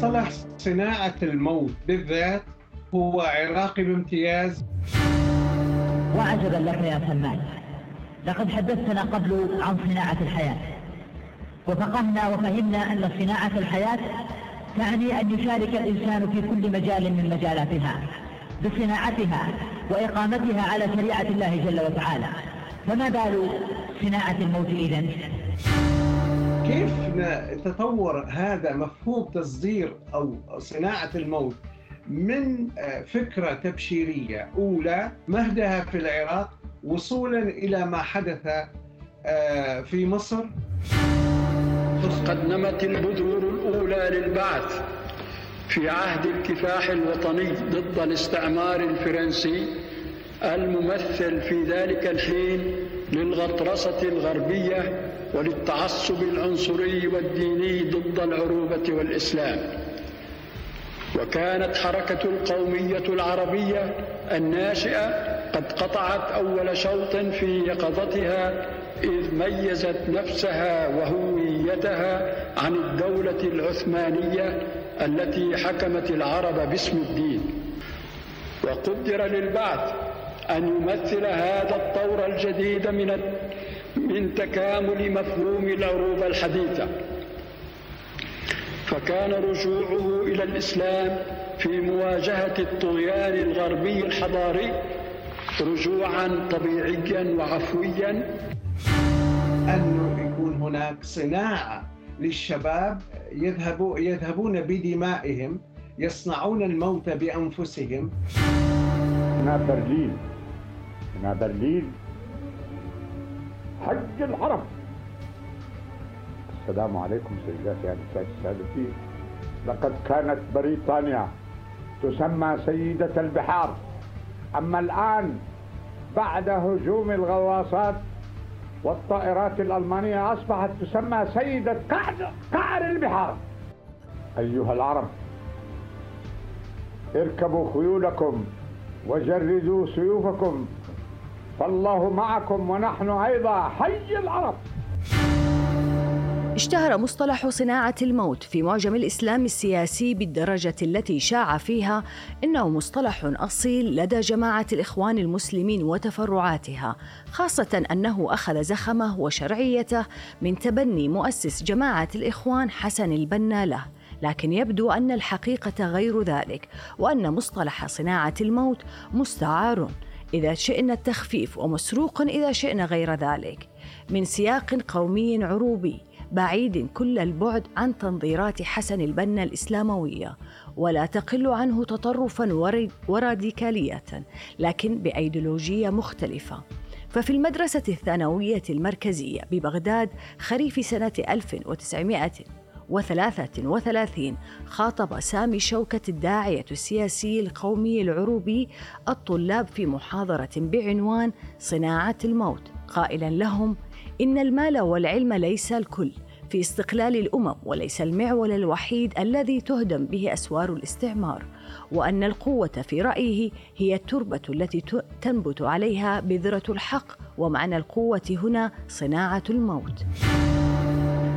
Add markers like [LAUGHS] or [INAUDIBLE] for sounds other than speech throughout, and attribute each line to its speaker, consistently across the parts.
Speaker 1: مصطلح صناعة الموت بالذات هو عراقي بامتياز.
Speaker 2: وعجبا لك يا سلمان لقد حدثتنا قبل عن صناعة الحياة. وفقهنا وفهمنا أن صناعة الحياة تعني أن يشارك الإنسان في كل مجال من مجالاتها بصناعتها وإقامتها على شريعة الله جل وتعالى. فما بال صناعة الموت إذن؟
Speaker 1: كيف تطور هذا مفهوم تصدير أو صناعة الموت من فكرة تبشيرية أولى مهدها في العراق وصولا إلى ما حدث في مصر؟
Speaker 3: قد نمت البذور الأولى للبعث في عهد الكفاح الوطني ضد الاستعمار الفرنسي الممثل في ذلك الحين للغطرسة الغربية وللتعصب العنصري والديني ضد العروبة والإسلام. وكانت حركة القومية العربية الناشئة قد قطعت أول شوط في يقظتها إذ ميزت نفسها وهويتها عن الدولة العثمانية التي حكمت العرب باسم الدين. وقدر للبعث أن يمثل هذا الطور الجديد من من تكامل مفهوم العروبة الحديثة. فكان رجوعه إلى الإسلام في مواجهة الطغيان الغربي الحضاري رجوعا طبيعيا وعفويا.
Speaker 1: أن يكون هناك صناعة للشباب يذهبوا يذهبون بدمائهم يصنعون الموت بأنفسهم.
Speaker 4: هنا برلين. هنا برلين. حج الحرم السلام عليكم سيداتي أنسات السادتين لقد كانت بريطانيا تسمى سيدة البحار. أما الآن بعد هجوم الغواصات والطائرات الألمانية أصبحت تسمى سيدة قعر, قعر البحار. أيها العرب اركبوا خيولكم وجردوا سيوفكم. فالله معكم ونحن أيضا حي العرب
Speaker 5: اشتهر مصطلح صناعة الموت في معجم الإسلام السياسي بالدرجة التي شاع فيها إنه مصطلح أصيل لدى جماعة الإخوان المسلمين وتفرعاتها، خاصة أنه أخذ زخمه وشرعيته من تبني مؤسس جماعة الإخوان حسن البنا له. لكن يبدو أن الحقيقة غير ذلك، وأن مصطلح صناعة الموت مستعار إذا شئنا التخفيف ومسروق إذا شئنا غير ذلك. من سياق قومي عروبي بعيد كل البعد عن تنظيرات حسن البنا الإسلاموية. ولا تقل عنه تطرفا وراديكالية لكن بأيديولوجية مختلفة. ففي المدرسة الثانوية المركزية ببغداد خريف سنة 1900 وثلاثة وثلاثين خاطب سامي شوكة الداعية السياسي القومي العروبي الطلاب في محاضرة بعنوان صناعة الموت. قائلا لهم إن المال والعلم ليس الكل في استقلال الأمم وليس المعول الوحيد الذي تهدم به أسوار الاستعمار وأن القوة في رأيه هي التربة التي تنبت عليها بذرة الحق ومعنى القوة هنا صناعة الموت.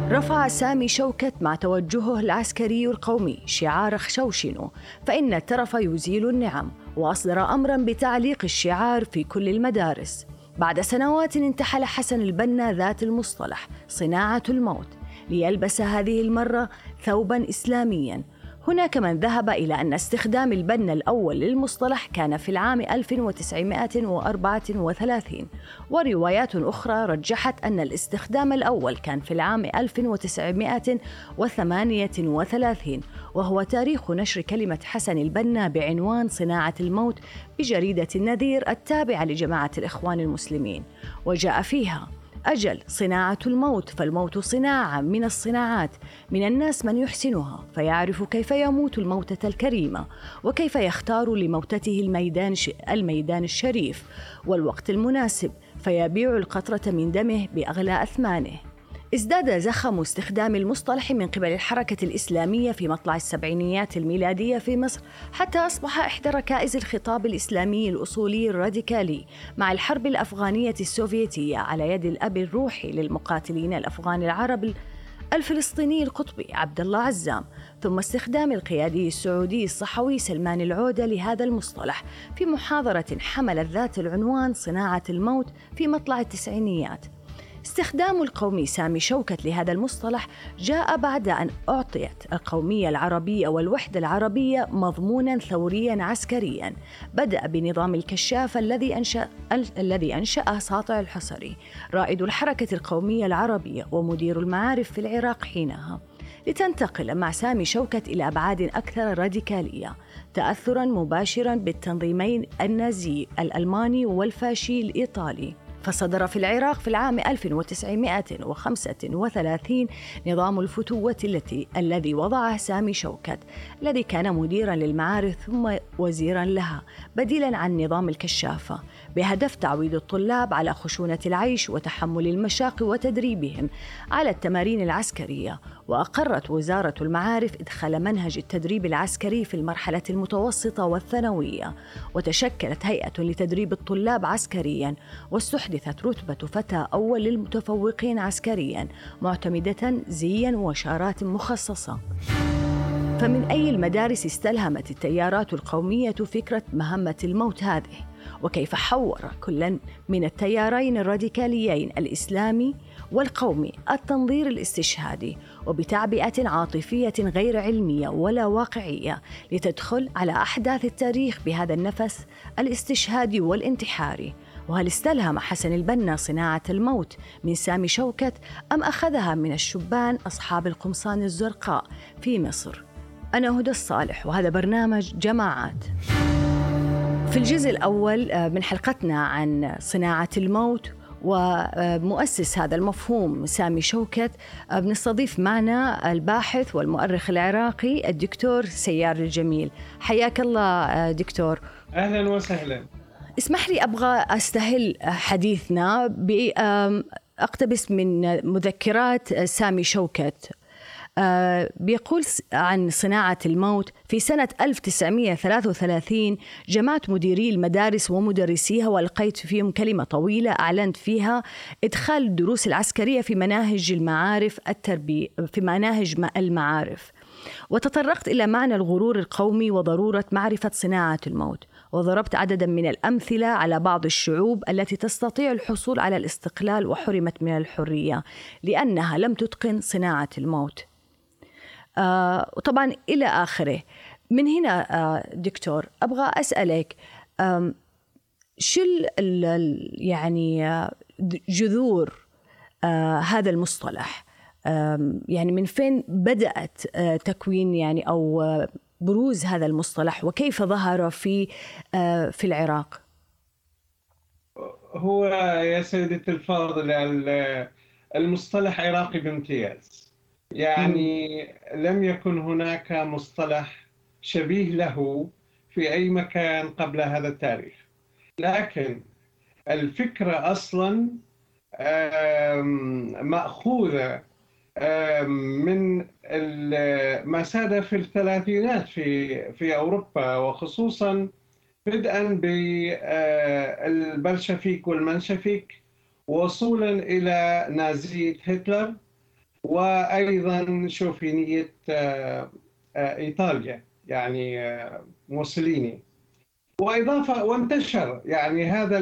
Speaker 5: رفع سامي شوكت مع توجهه العسكري القومي شعار خشوشنو فإن الترف يزيل النعم وأصدر أمرا بتعليق الشعار في كل المدارس. بعد سنوات انتحل حسن البنا ذات المصطلح صناعة الموت ليلبس هذه المرة ثوبا إسلاميا هناك من ذهب إلى أن استخدام البنا الأول للمصطلح كان في العام 1934 وروايات أخرى رجحت أن الاستخدام الأول كان في العام 1938 وهو تاريخ نشر كلمة حسن البنا بعنوان صناعة الموت بجريدة النذير التابعة لجماعة الإخوان المسلمين. وجاء فيها أجل صناعة الموت فالموت صناعة من الصناعات من الناس من يحسنها فيعرف كيف يموت الموتة الكريمة وكيف يختار لموتته الميدان الميدان الشريف والوقت المناسب فيبيع القطرة من دمه بأغلى أثمانه. ازداد زخم استخدام المصطلح من قبل الحركة الإسلامية في مطلع السبعينيات الميلادية في مصر حتى أصبح إحدى ركائز الخطاب الإسلامي الأصولي الراديكالي مع الحرب الأفغانية السوفيتية على يد الأب الروحي للمقاتلين الأفغان العرب الفلسطيني القطبي عبد الله عزام ثم استخدام القيادي السعودي الصحوي سلمان العودة لهذا المصطلح في محاضرة حملت ذات العنوان صناعة الموت في مطلع التسعينيات. استخدام القومي سامي شوكت لهذا المصطلح جاء بعد أن أعطيت القومية العربية والوحدة العربية مضمونا ثوريا عسكريا. بدأ بنظام الكشاف الذي أنشأ الذي أنشأه ساطع الحصري رائد الحركة القومية العربية ومدير المعارف في العراق حينها. لتنتقل مع سامي شوكت إلى أبعاد أكثر راديكالية تأثرا مباشرا بالتنظيمين النازي الألماني والفاشي الإيطالي. فصدر في العراق في العام 1935 نظام الفتوة التي الذي وضعه سامي شوكت الذي كان مديرا للمعارف ثم وزيرا لها بديلا عن نظام الكشافة بهدف تعويد الطلاب على خشونة العيش وتحمل المشاق وتدريبهم على التمارين العسكرية. وأقرت وزارة المعارف إدخال منهج التدريب العسكري في المرحلة المتوسطة والثانوية وتشكلت هيئة لتدريب الطلاب عسكريا واستحدثت رتبة فتى أول للمتفوقين عسكريا معتمدة زيا وشارات مخصصة. فمن أي المدارس استلهمت التيارات القومية فكرة مهمة الموت هذه؟ وكيف حور كل من التيارين الراديكاليين الإسلامي والقومي التنظير الاستشهادي؟ وبتعبئة عاطفية غير علمية ولا واقعية لتدخل على أحداث التاريخ بهذا النفس الاستشهادي والانتحاري وهل استلهم حسن البنا صناعة الموت من سامي شوكت أم أخذها من الشبان أصحاب القمصان الزرقاء في مصر؟ أنا هدى الصالح وهذا برنامج جماعات. في الجزء الأول آه، من حلقتنا عن صناعة الموت ومؤسس هذا المفهوم سامي شوكت آه، بنستضيف معنا الباحث والمؤرخ العراقي الدكتور سيار الجميل. حياك الله آه، دكتور.
Speaker 1: أهلا وسهلا.
Speaker 5: اسمح لي أبغى أستهل حديثنا بأقتبس من مذكرات سامي شوكت. بيقول عن صناعة الموت في سنة 1933 جمعت مديري المدارس ومدرسيها وألقيت فيهم كلمة طويلة أعلنت فيها إدخال الدروس العسكرية في مناهج المعارف التربية في مناهج المعارف. وتطرقت إلى معنى الغرور القومي وضرورة معرفة صناعة الموت. وضربت عددا من الأمثلة على بعض الشعوب التي تستطيع الحصول على الاستقلال وحرمت من الحرية لأنها لم تتقن صناعة الموت. آه وطبعا إلى آخره. من هنا آه دكتور أبغى أسألك شو يعني آه، جذور هذا المصطلح؟ يعني من فين بدأت تكوين يعني أو بروز هذا المصطلح؟ وكيف ظهر في في العراق؟
Speaker 1: هو يا سيدتي الفاضل المصطلح عراقي بامتياز. يعني لم يكن هناك مصطلح شبيه له في أي مكان قبل هذا التاريخ. لكن الفكرة أصلا مأخوذة من ما ساد في الثلاثينات في في أوروبا وخصوصا بدءا بالبلشفيك والمنشفيك وصولا إلى نازية هتلر. وأيضا شوفينيه آه، آه، إيطاليا يعني آه، موسوليني. وإضافة وانتشر يعني هذا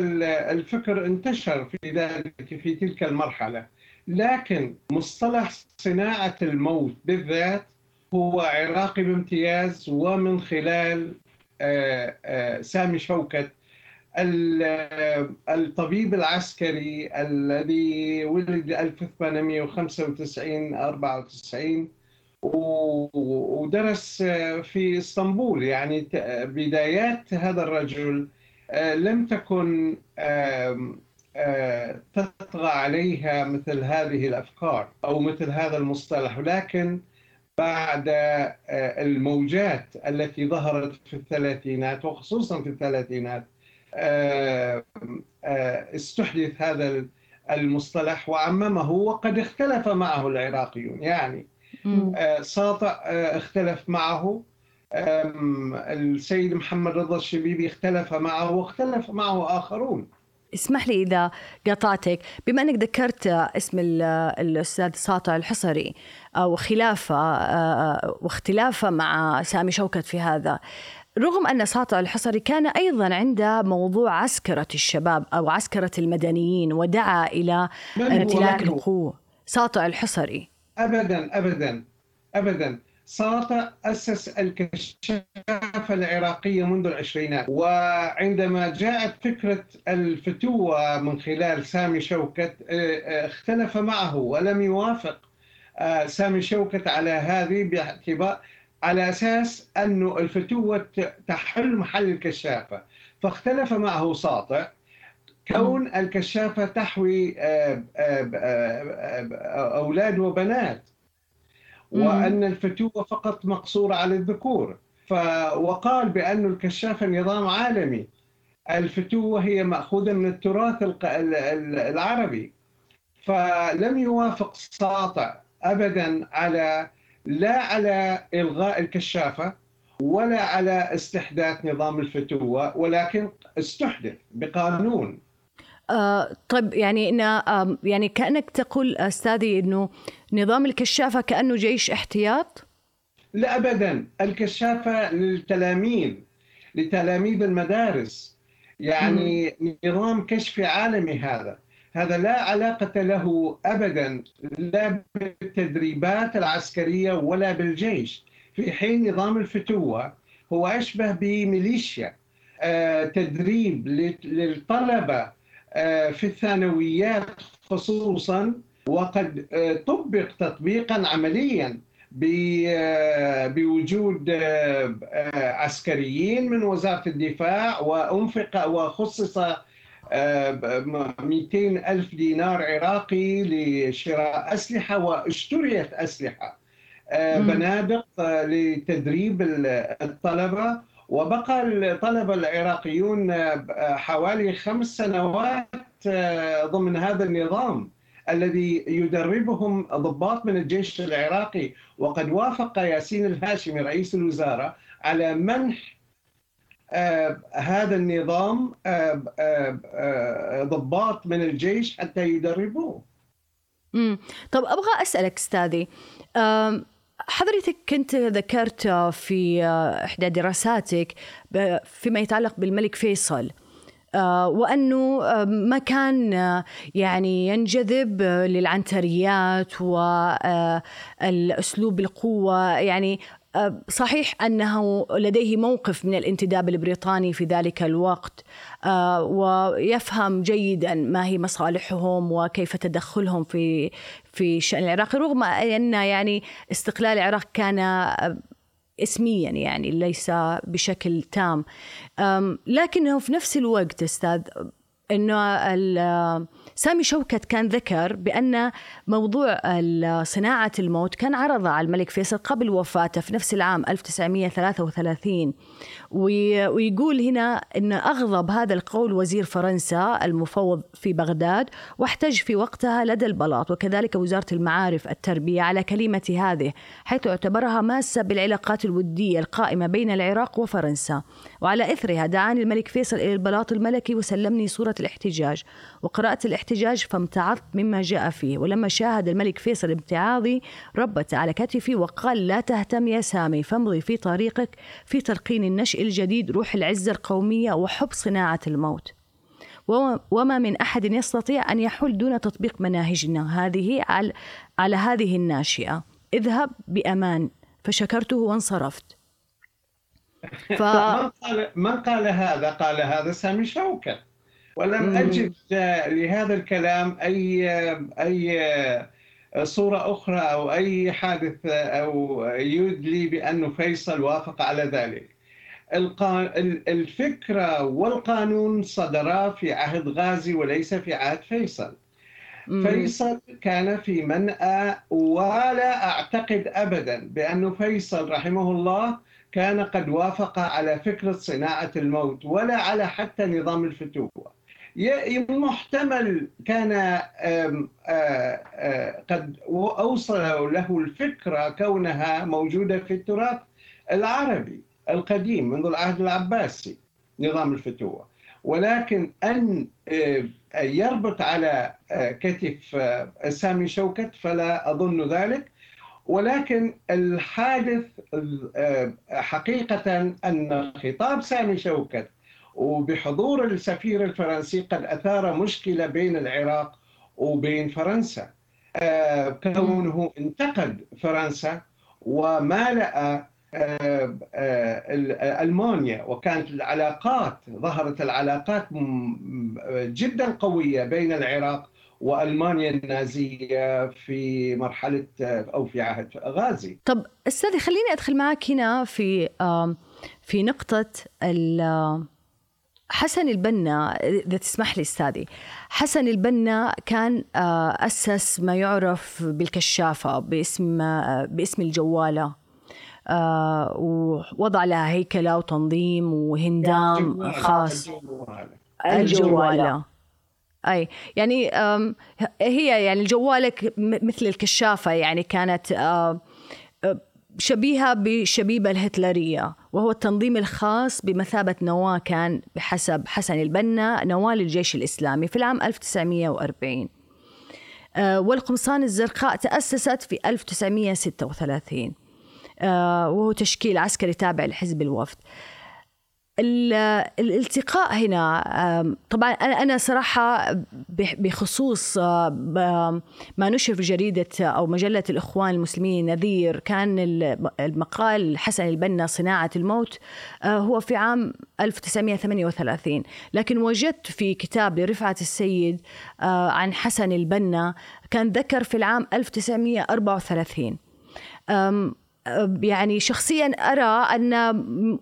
Speaker 1: الفكر انتشر في ذلك في تلك المرحلة. لكن مصطلح صناعة الموت بالذات هو عراقي بامتياز ومن خلال سامي شوكت الطبيب العسكري الذي ولد 1895 94 ودرس في إسطنبول. يعني بدايات هذا الرجل آه، لم تكن آه، تطغى عليها مثل هذه الأفكار أو مثل هذا المصطلح. لكن بعد آه، الموجات التي ظهرت في الثلاثينات وخصوصا في الثلاثينات استحدث هذا المصطلح وعممه وقد اختلف معه العراقيون. يعني آه، ساطع اختلف معه. السيد محمد رضا الشبيبي اختلف معه واختلف معه آخرون.
Speaker 5: اسمح لي إذا قطعتك. بما أنك ذكرت اسم الأستاذ ساطع الحصري وخلافه واختلافه مع سامي شوكت في هذا رغم أن ساطع الحصري كان أيضا عنده موضوع عسكرة الشباب أو عسكرة المدنيين ودعا إلى امتلاك القوة ساطع الحصري.
Speaker 1: أبدا أبدا أبدا. ساطع أسس الكشافة العراقية منذ العشرينات وعندما جاءت فكرة الفتوة من خلال سامي شوكت اختلف معه ولم يوافق سامي شوكت على هذه باعتبار على أساس أنه الفتوة تحل محل الكشافة. فاختلف معه ساطع. كون الكشافة تحوي أولاد وبنات. وأن الفتوة فقط مقصورة على الذكور. وقال بأن الكشافه نظام عالمي. الفتوة هي مأخوذة من التراث العربي. فلم يوافق ساطع ابدا على لا على إلغاء الكشافة ولا على استحداث نظام الفتوه ولكن استحدث بقانون.
Speaker 5: آه طيب يعني إن آه يعني كأنك تقول أستاذي إنه نظام الكشافة كأنه جيش احتياط؟
Speaker 1: لا ابدا. الكشافة للتلاميذ لتلاميذ المدارس. يعني م. نظام كشفي عالمي هذا. هذا لا علاقة له أبدا لا بالتدريبات العسكرية ولا بالجيش. في حين نظام الفتوة هو أشبه بميليشيا تدريب للطلبة في الثانويات خصوصا. وقد طبق تطبيقا عمليا بوجود عسكريين من وزارة الدفاع وأنفق وخصص 200 ألف دينار عراقي لشراء أسلحة واشتريت أسلحة. بنادق لتدريب الطلبة. وبقى الطلبة العراقيون حوالي خمس سنوات ضمن هذا النظام الذي يدربهم ضباط من الجيش العراقي. وقد وافق ياسين الهاشمي رئيس الوزراء على منح آه هذا النظام آه آه ضباط من الجيش حتى يدربوه.
Speaker 5: امم طب أبغى أسألك أستاذي حضرتك كنت ذكرت في إحدى دراساتك فيما يتعلق بالملك فيصل وأنه ما كان يعني ينجذب للعنتريات والاسلوب القوة يعني صحيح أنه لديه موقف من الانتداب البريطاني في ذلك الوقت ويفهم جيدا ما هي مصالحهم وكيف تدخلهم في في الشان العراقي رغم أن يعني استقلال العراق كان اسميا يعني ليس بشكل تام. لكنه في نفس الوقت أستاذ انه سامي شوكت كان ذكر بأن موضوع صناعة الموت كان عرض على الملك فيصل قبل وفاته في نفس العام 1933 ويقول هنا إن أغضب هذا القول وزير فرنسا المفوض في بغداد واحتج في وقتها لدى البلاط وكذلك وزارة المعارف التربية على كلمة هذه حيث اعتبرها ماسة بالعلاقات الودية القائمة بين العراق وفرنسا. وعلى إثرها دعاني الملك فيصل إلى البلاط الملكي وسلمني صورة الاحتجاج. وقرأت الاحتجاج فامتعضت مما جاء فيه. ولما شاهد الملك فيصل امتعاضي ربت على كتفي وقال لا تهتم يا سامي فامضي في طريقك في تلقين النشء الجديد روح العزة القومية وحب صناعة الموت. وما من أحد يستطيع أن يحل دون تطبيق مناهجنا. هذه على, على هذه الناشئة. اذهب بأمان. فشكرته وانصرفت. [LAUGHS]
Speaker 1: ف... من, قال من قال هذا؟ قال هذا سامي شوكت ولم أجد لهذا الكلام أي أي صورة أخرى أو أي حادث أو يدلي بأنه فيصل وافق على ذلك. الفكرة والقانون صدرا في عهد غازي وليس في عهد فيصل. فيصل كان في منأى ولا أعتقد أبدا بأن فيصل رحمه الله كان قد وافق على فكرة صناعة الموت ولا على حتى نظام الفتوة محتمل كان قد أوصل له الفكرة كونها موجودة في التراث العربي القديم منذ العهد العباسي نظام الفتوة ولكن أن يربط على كتف سامي شوكت فلا أظن ذلك. ولكن الحادث حقيقة أن خطاب سامي شوكت وبحضور السفير الفرنسي قد أثار مشكلة بين العراق وبين فرنسا. آه، كونه انتقد فرنسا ومالأ آه، آه، ال- ألمانيا وكانت العلاقات ظهرت العلاقات جدا قوية بين العراق وألمانيا النازية في مرحلة أو في عهد غازي.
Speaker 5: طب أستاذي خليني أدخل معك هنا في في آم، حسن البنا إذا تسمح لي أستاذي حسن البنا كان آه، أسس ما يعرف بالكشافة باسم آه، باسم الجوالة. آه، ووضع لها هيكلة وتنظيم وهندام خاص.
Speaker 1: الجوال.
Speaker 5: الجوالة. أي يعني هي يعني م- مثل الكشافة يعني كانت شبيهة بالشبيبة الهتلرية وهو التنظيم الخاص بمثابة نواة كان بحسب حسن البنا نواة للجيش الإسلامي في العام 1940 آه، والقمصان الزرقاء تأسست في 1936 آه، وهو تشكيل عسكري تابع لحزب الوفد. ال- الالتقاء هنا طبعا أنا صراحة بخصوص ما نشر في جريدة أو مجلة الإخوان المسلمين نذير كان ال- المقال حسن البنا صناعة الموت آه، هو في عام 1938 لكن وجدت في كتاب لرفعت السيد آه، عن حسن البنا كان ذكر في العام 1934 أم، أم، يعني شخصيا أرى أن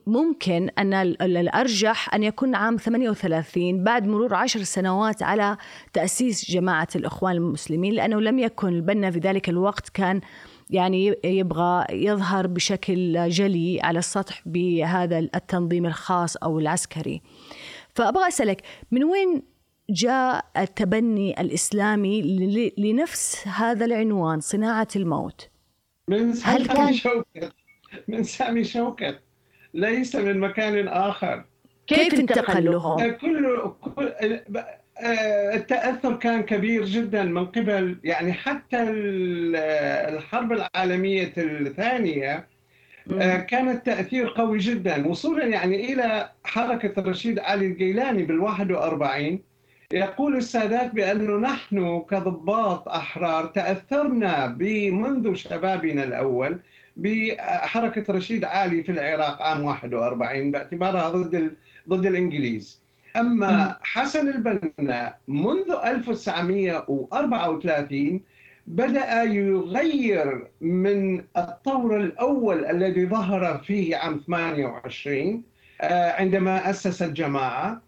Speaker 5: ممكن أن ال- ال- الأرجح أن يكون عام 38 بعد مرور عشر سنوات على تأسيس جماعة الإخوان المسلمين لأنه لم يكن البنا في ذلك الوقت كان يعني يبغى يظهر بشكل جلي على السطح بهذا التنظيم الخاص أو العسكري. فأبغى أسألك من وين جاء التبني الإسلامي لنفس هذا العنوان صناعة الموت؟
Speaker 1: من
Speaker 5: هل
Speaker 1: سامي
Speaker 5: كان-
Speaker 1: شوكت. من سامي شوكت. ليس من مكان آخر.
Speaker 5: كيف انتقل له؟
Speaker 1: كل كل- آه، التأثر كان كبير جدا من قبل. يعني حتى ال- الحرب العالمية الثانية آه، كان التأثير قوي جدا وصولا يعني إلى حركة رشيد علي الجيلاني بالواحد وأربعين. يقول السادات بأنه نحن كضباط أحرار تأثرنا منذ شبابنا الأول بحركة رشيد علي في العراق عام 41 باعتبارها ضد ضد الإنجليز. أما حسن البنا منذ 1934 بدأ يغير من الطور الأول الذي ظهر فيه عام 28 آه، عندما أسس الجماعة.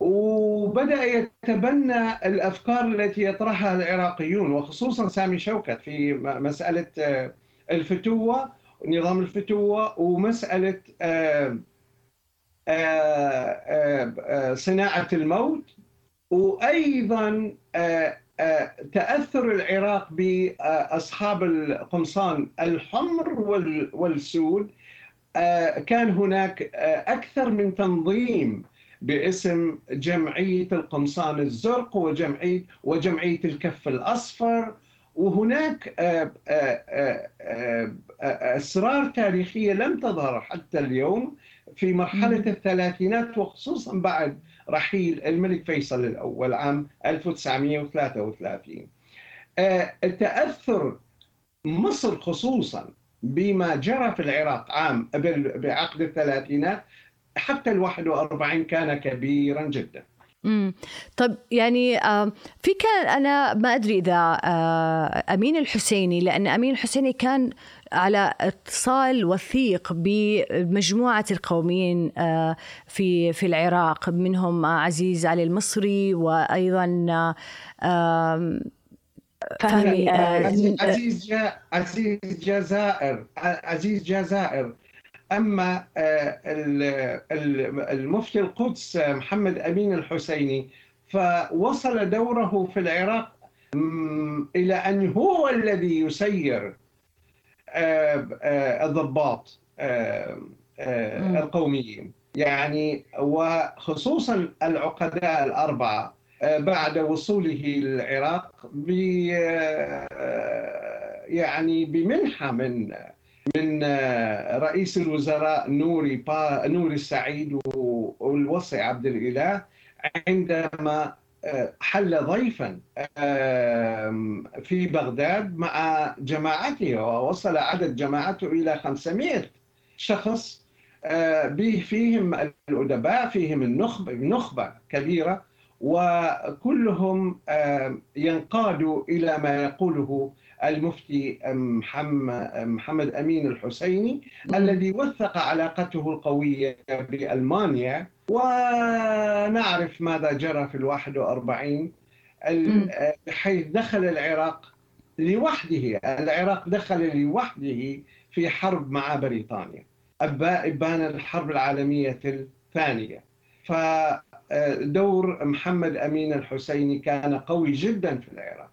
Speaker 1: وبدأ يتبنى الأفكار التي يطرحها العراقيون وخصوصا سامي شوكت في مسألة آه، الفتوة نظام الفتوة ومسألة آه، آه، صناعة الموت وأيضا تأثر العراق بأصحاب القمصان الحمر وال- والسود. كان هناك أكثر من تنظيم باسم جمعية القمصان الزرق وجمعية وجمعية الكف الأصفر. وهناك آه، آه، آه، أسرار تاريخية لم تظهر حتى اليوم في مرحلة الثلاثينات وخصوصا بعد رحيل الملك فيصل الأول عام 1933 آه، التأثر مصر خصوصا بما جرى في العراق عام بعقد الثلاثينات حتى ال 41 كان كبيرا جدا.
Speaker 5: امم طب يعني آه، في كان أنا ما أدري إذا آه، أمين الحسيني لأن أمين الحسيني كان على اتصال وثيق بمجموعة القوميين آه، في في العراق منهم عزيز علي المصري وأيضا فهمي
Speaker 1: عزيز عزيز جا عزيز جزائر عزيز جزائر. أما آه، ال- ال- المفتي القدس محمد أمين الحسيني فوصل دوره في العراق إلى أن هو الذي يسير آه، آه، الضباط. القوميين يعني وخصوصا العقداء الأربعة بعد وصوله للعراق ب يعني بمنحة من من آه، رئيس الوزراء نوري با نوري السعيد والوصي عبد الإله عندما حل ضيفا في بغداد مع جماعته ووصل عدد جماعته إلى 500 شخص فيهم الأدباء فيهم النخبة نخبة كبيرة. وكلهم ينقادوا إلى ما يقوله المفتي محمد أمين الحسيني الذي وثق علاقته القوية بألمانيا. ونعرف ماذا جرى في الواحد وأربعين حيث دخل العراق لوحده العراق دخل لوحده في حرب مع بريطانيا إبان الحرب العالمية الثانية. فدور محمد أمين الحسيني كان قوي جدا في العراق.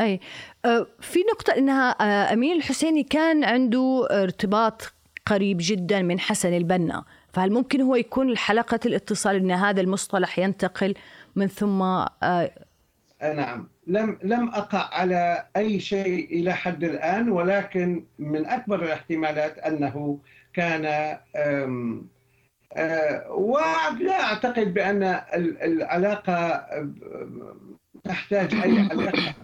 Speaker 5: أي أه، في نقطة أنها أه، أمين الحسيني كان عنده ارتباط قريب جدا من حسن البنا فهل ممكن هو يكون حلقة الاتصال أن هذا المصطلح ينتقل من ثم
Speaker 1: أه، نعم. لم لم أقع على أي شيء إلى حد الآن ولكن من أكبر الاحتمالات أنه كان ولا أعتقد بأن العلاقة تحتاج أي علاقة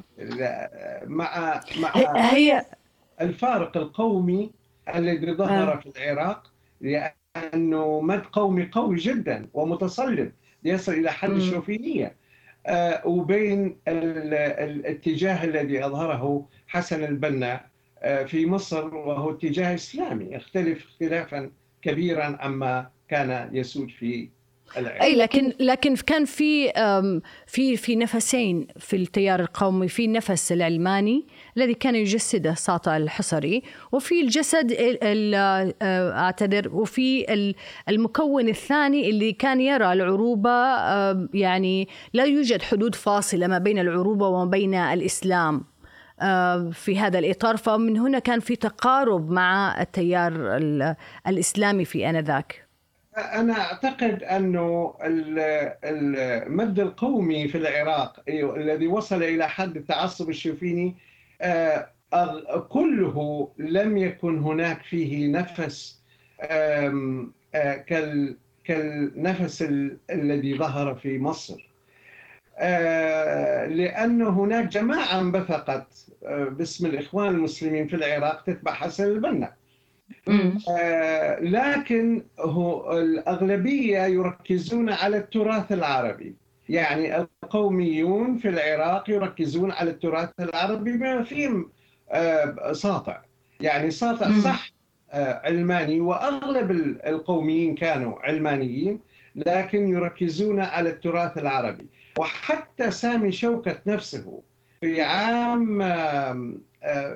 Speaker 1: مع مع هي الفارق القومي الذي ظهر آه. في العراق لأنه مد قومي قوي جدا ومتصلب يصل إلى حد الشوفينيه آه، وبين الاتجاه الذي أظهره حسن البنا آه، في مصر وهو اتجاه إسلامي يختلف اختلافا كبيرا عما كان يسود في
Speaker 5: العراق. أي لكن لكن كان في في في نفسين في التيار القومي في النفس العلماني الذي كان يجسده ساطع الحصري وفي الجسد آه، أعتذر وفي المكون الثاني اللي كان يرى العروبة يعني لا يوجد حدود فاصلة ما بين العروبة وما بين الإسلام في هذا الإطار فمن هنا كان في تقارب مع التيار الإسلامي في آنذاك.
Speaker 1: أنا أعتقد أنه المد القومي في العراق الذي وصل إلى حد التعصب الشوفيني آه، كله لم يكن هناك فيه نفس آه، كالنفس الذي ظهر في مصر. آه، لأن هناك جماعة انبثقت باسم الإخوان المسلمين في العراق تتبع حسن البنا. آه لكن هو الأغلبية يركزون على التراث العربي. يعني القوميون في العراق يركزون على التراث العربي بما فيهم آه ساطع. يعني ساطع صح آه علماني وأغلب القوميين كانوا علمانيين لكن يركزون على التراث العربي. وحتى سامي شوكت نفسه في عام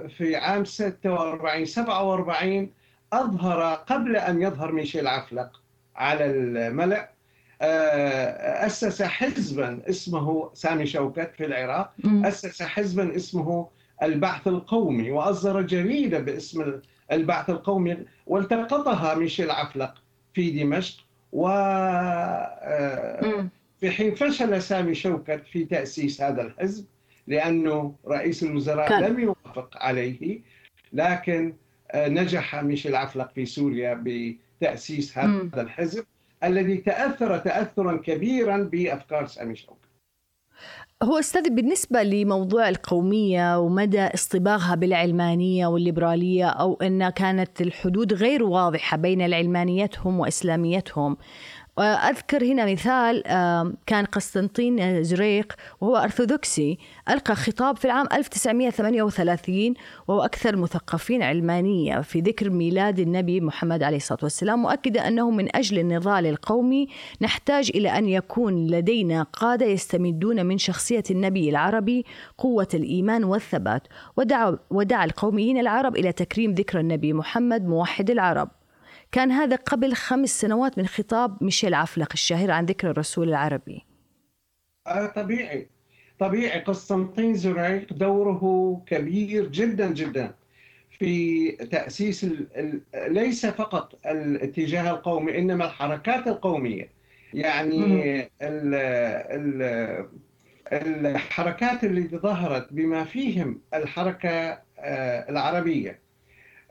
Speaker 1: في عام 46 47 أظهر قبل أن يظهر ميشيل عفلق على الملأ أسس حزبا اسمه سامي شوكت في العراق أسس حزبا اسمه البعث القومي وأصدر جريدة باسم البعث القومي والتقطها ميشيل عفلق في دمشق و في حين فشل سامي شوكت في تأسيس هذا الحزب. لأنه رئيس الوزراء كان. لم يوافق عليه لكن نجح ميشيل عفلق في سوريا بتأسيس هذا م. الحزب الذي تأثر تأثرا كبيرا بأفكار سامي شوقي
Speaker 5: هو أستاذ بالنسبة لموضوع القومية ومدى اصطباغها بالعلمانية والليبرالية أو أن كانت الحدود غير واضحة بين علمانيتهم وإسلاميتهم أذكر هنا مثال كان قسطنطين زريق وهو أرثوذكسي ألقى خطاب في العام 1938 وهو أكثر مثقفين علمانية في ذكر ميلاد النبي محمد عليه الصلاة والسلام مؤكدا أنه من أجل النضال القومي نحتاج إلى أن يكون لدينا قادة يستمدون من شخصية النبي العربي قوة الإيمان والثبات ودعا, ودعا القوميين العرب إلى تكريم ذكر النبي محمد موحد العرب. كان هذا قبل خمس سنوات من خطاب ميشيل عفلق الشهير عن ذكر الرسول العربي.
Speaker 1: آه طبيعي. طبيعي. قسطنطين زريق دوره كبير جدا جدا في تأسيس ال... ليس فقط الاتجاه القومي إنما الحركات القومية. يعني ال... ال... الحركات اللي ظهرت بما فيهم الحركة آه، العربية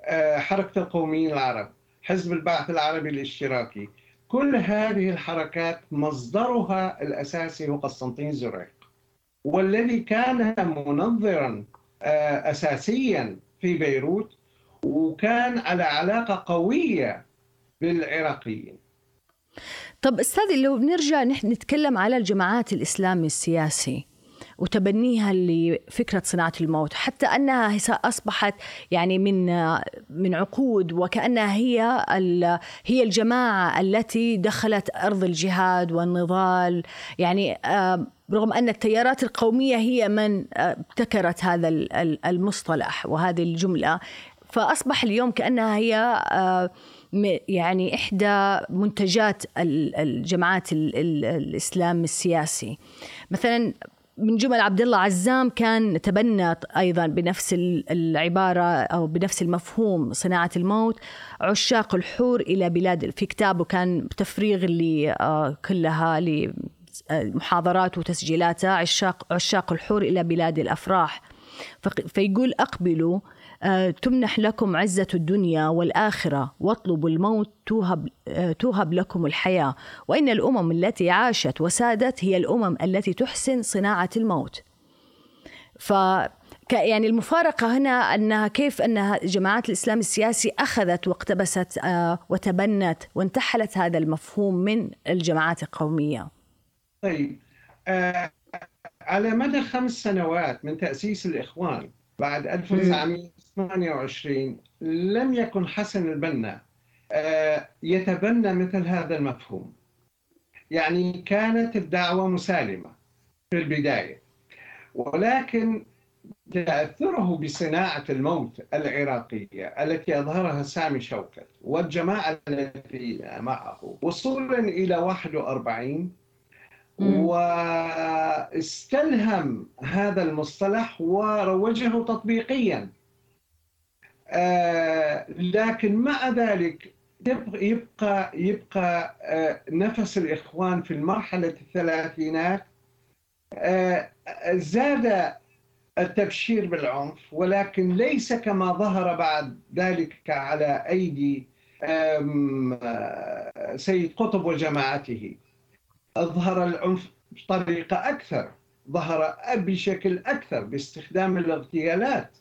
Speaker 1: آه، حركة القوميين العرب. حزب البعث العربي الاشتراكي. كل هذه الحركات مصدرها الأساسي هو قسطنطين زريق والذي كان منظرا آه، أساسيا في بيروت وكان على علاقة قوية بالعراقيين.
Speaker 5: طب أستاذ لو بنرجع نحن نتكلم على الجماعات الإسلامي السياسي وتبنيها لفكرة صناعة الموت. حتى أنها اصبحت يعني من من عقود وكأنها هي هي الجماعة التي دخلت أرض الجهاد والنضال. يعني آه، رغم أن التيارات القومية هي من آه، ابتكرت هذا المصطلح وهذه الجملة فأصبح اليوم كأنها هي آه، يعني إحدى منتجات الجماعات الإسلام السياسي. مثلا من جمل عبد الله عزام كان تبنى أيضا بنفس العبارة أو بنفس المفهوم صناعة الموت عشاق الحور إلى بلاد في كتابه كان تفريغ اللي آه، كلها لمحاضرات وتسجيلاته عشاق عشاق الحور إلى بلاد الأفراح. فيقول أقبلوا آه، تمنح لكم عزة الدنيا والآخرة واطلبوا الموت توهب, آه، توهب لكم الحياة. وإن الأمم التي عاشت وسادت هي الأمم التي تحسن صناعة الموت. ف يعني المفارقة هنا أنها كيف أن جماعات الإسلام السياسي أخذت واقتبست آه، وتبنت وانتحلت هذا المفهوم من الجماعات القومية.
Speaker 1: طيب آه على مدى خمس سنوات من تأسيس الإخوان بعد 1928 لم يكن حسن البنا. آه، يتبنى مثل هذا المفهوم. يعني كانت الدعوة مسالمة في البداية ولكن تأثره بصناعة الموت العراقية التي أظهرها سامي شوكت والجماعة التي معه. وصولا إلى 41 واستلهم هذا المصطلح وروجه تطبيقيا. لكن مع ذلك يبقى يبقى آه، نفس الإخوان في المرحلة الثلاثينات آه، زاد التبشير بالعنف ولكن ليس كما ظهر بعد ذلك على أيدي سيد قطب وجماعته. أظهر العنف بطريقة أكثر ظهر بشكل أكثر باستخدام الاغتيالات. آه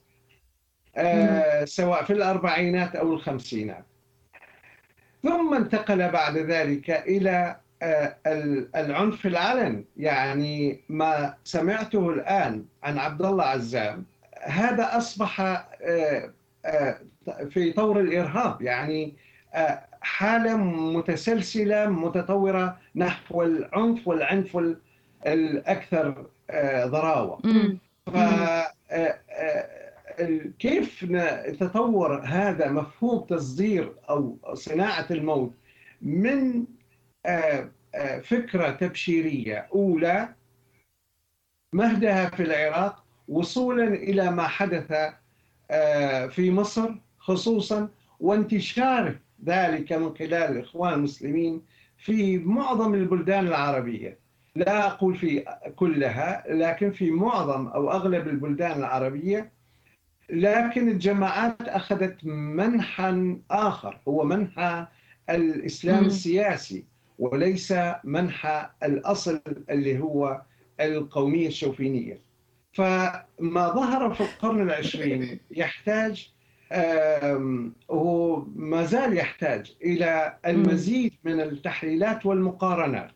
Speaker 1: سواء في الأربعينات أو الخمسينات. ثم انتقل بعد ذلك إلى آه العنف العلن يعني ما سمعته الآن عن عبد الله عزام هذا أصبح آه آه في طور الإرهاب. يعني آه، حالة متسلسلة متطورة نحو العنف والعنف الأكثر آه، ضراوة. كيف تطور هذا مفهوم تصدير أو صناعة الموت من آه، فكرة تبشيرية أولى مهدها في العراق وصولا إلى ما حدث في مصر خصوصا وانتشاره ذلك من خلال الإخوان المسلمين في معظم البلدان العربية. لا أقول في كلها لكن في معظم أو أغلب البلدان العربية لكن الجماعات أخذت منحا آخر هو منحى الإسلام السياسي وليس منحى الأصل اللي هو القومية الشوفينية. فما ظهر في القرن العشرين يحتاج هو ما زال يحتاج إلى المزيد من التحليلات والمقارنات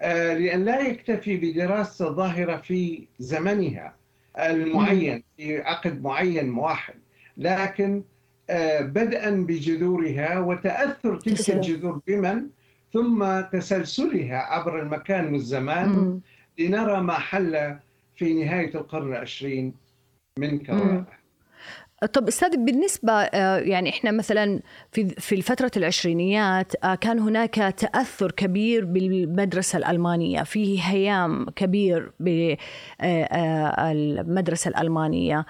Speaker 1: آه، لأن لا يكتفي بدراسة الظاهرة في زمنها المعين في عقد معين واحد. لكن آه، بدءا بجذورها وتأثر تلك الجذور بمن؟ ثم تسلسلها عبر المكان والزمان لنرى ما حل في نهاية القرن العشرين من كوارث.
Speaker 5: طب أستاذ بالنسبة آه، يعني إحنا مثلا في في الفترة العشرينيات آه، كان هناك تأثر كبير بالمدرسة الألمانية. في هيام كبير بالمدرسة آه، الألمانية.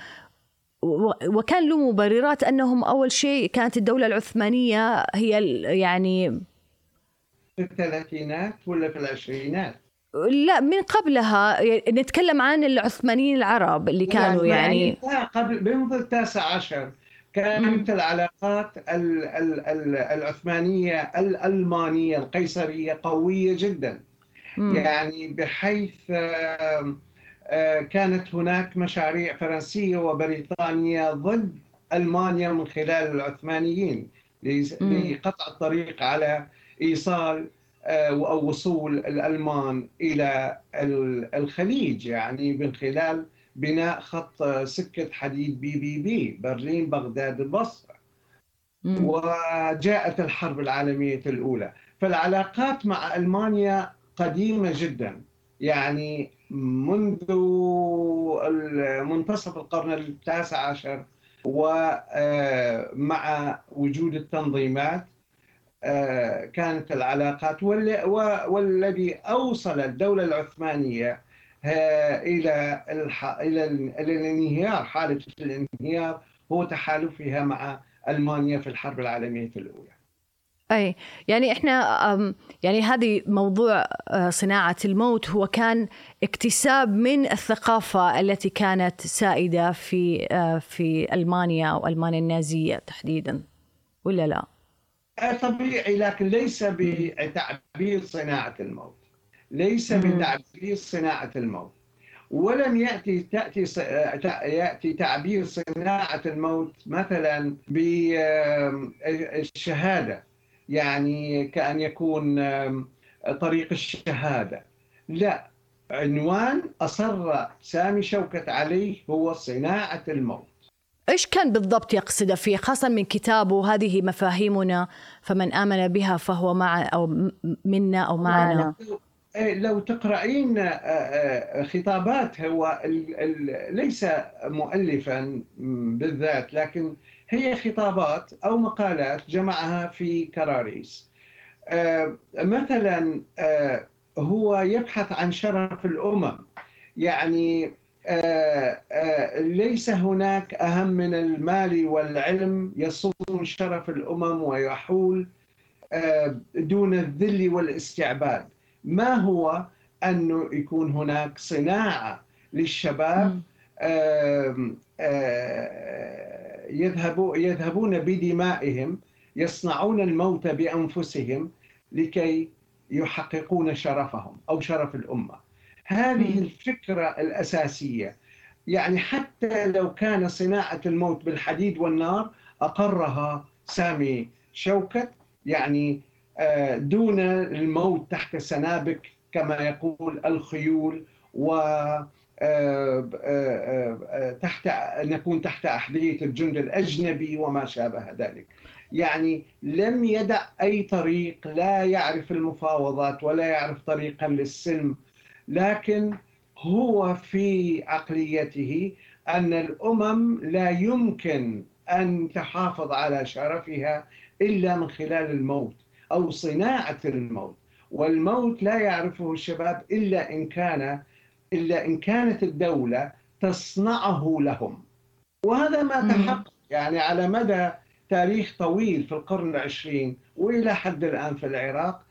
Speaker 5: وكان له مبررات أنهم أول شيء كانت الدولة العثمانية هي يعني
Speaker 1: في الثلاثينات ولا في العشرينات؟
Speaker 5: لا من قبلها نتكلم عن العثمانيين العرب اللي كانوا يعني
Speaker 1: لا قبل منذ التاسع عشر كانت العلاقات ال- ال- ال- العثمانية الألمانية القيصرية قوية جدا
Speaker 5: مم.
Speaker 1: يعني بحيث آم، آه، كانت هناك مشاريع فرنسية وبريطانية ضد ألمانيا من خلال العثمانيين. لقطع الطريق على إيصال آه، أو وصول الألمان إلى ال- الخليج يعني من خلال بناء خط آه، سكة حديد بي بي بي برلين بغداد البصرة. وجاءت الحرب العالمية الأولى. فالعلاقات مع ألمانيا قديمة جدا. يعني منذ منتصف القرن التاسع عشر ومع وجود التنظيمات آه، كانت العلاقات والذي أوصل الدولة العثمانية آه، إلى إلى ال- إلى الانهيار حالة الانهيار هو تحالفها مع ألمانيا في الحرب العالمية الأولى
Speaker 5: أي يعني إحنا يعني هذه موضوع آه، صناعة الموت هو كان اكتساب من الثقافة التي كانت سائدة في آه، في ألمانيا أو المانيا النازية تحديدا ولا لا؟
Speaker 1: طبيعي لكن ليس بتعبير صناعة الموت. ليس. بتعبير صناعة الموت. ولم يأتي تأتي يأتي تعبير صناعة الموت مثلا بالشهادة يعني كأن يكون طريق الشهادة. لا. عنوان أصر سامي شوكت عليه هو صناعة الموت.
Speaker 5: إيش كان بالضبط يقصد فيه خاصة من كتابه هذه مفاهيمنا فمن آمن بها فهو مع أو م- منا أو معنا.
Speaker 1: إيه، لو تقرأين آه، آه، خطابات هو ال- ال- ليس مؤلفا بالذات لكن هي خطابات أو مقالات جمعها في كراريس. آه، مثلا هو يبحث عن شرف الأمم. يعني ليس هناك أهم من المال والعلم يصون شرف الأمم ويحول آه، دون الذل والاستعباد. ما هو أنه يكون هناك صناعة للشباب آه، يذهبوا يذهبون بدمائهم يصنعون الموت بأنفسهم لكي يحققون شرفهم أو شرف الأمة. هذه. الفكرة الأساسية يعني حتى لو كان صناعة الموت بالحديد والنار أقرها سامي شوكت يعني آه، دون الموت تحت السنابك كما يقول الخيول و آه، آه، تحت نكون تحت أحذية الجند الأجنبي وما شابه ذلك يعني لم يدع أي طريق لا يعرف المفاوضات ولا يعرف طريقا للسلم لكن هو في عقليته أن الأمم لا يمكن أن تحافظ على شرفها إلا من خلال الموت أو صناعة الموت والموت لا يعرفه الشباب إلا إن كان إلا إن كانت الدولة تصنعه لهم وهذا ما. تحقق يعني على مدى تاريخ طويل في القرن العشرين وإلى حد الآن في العراق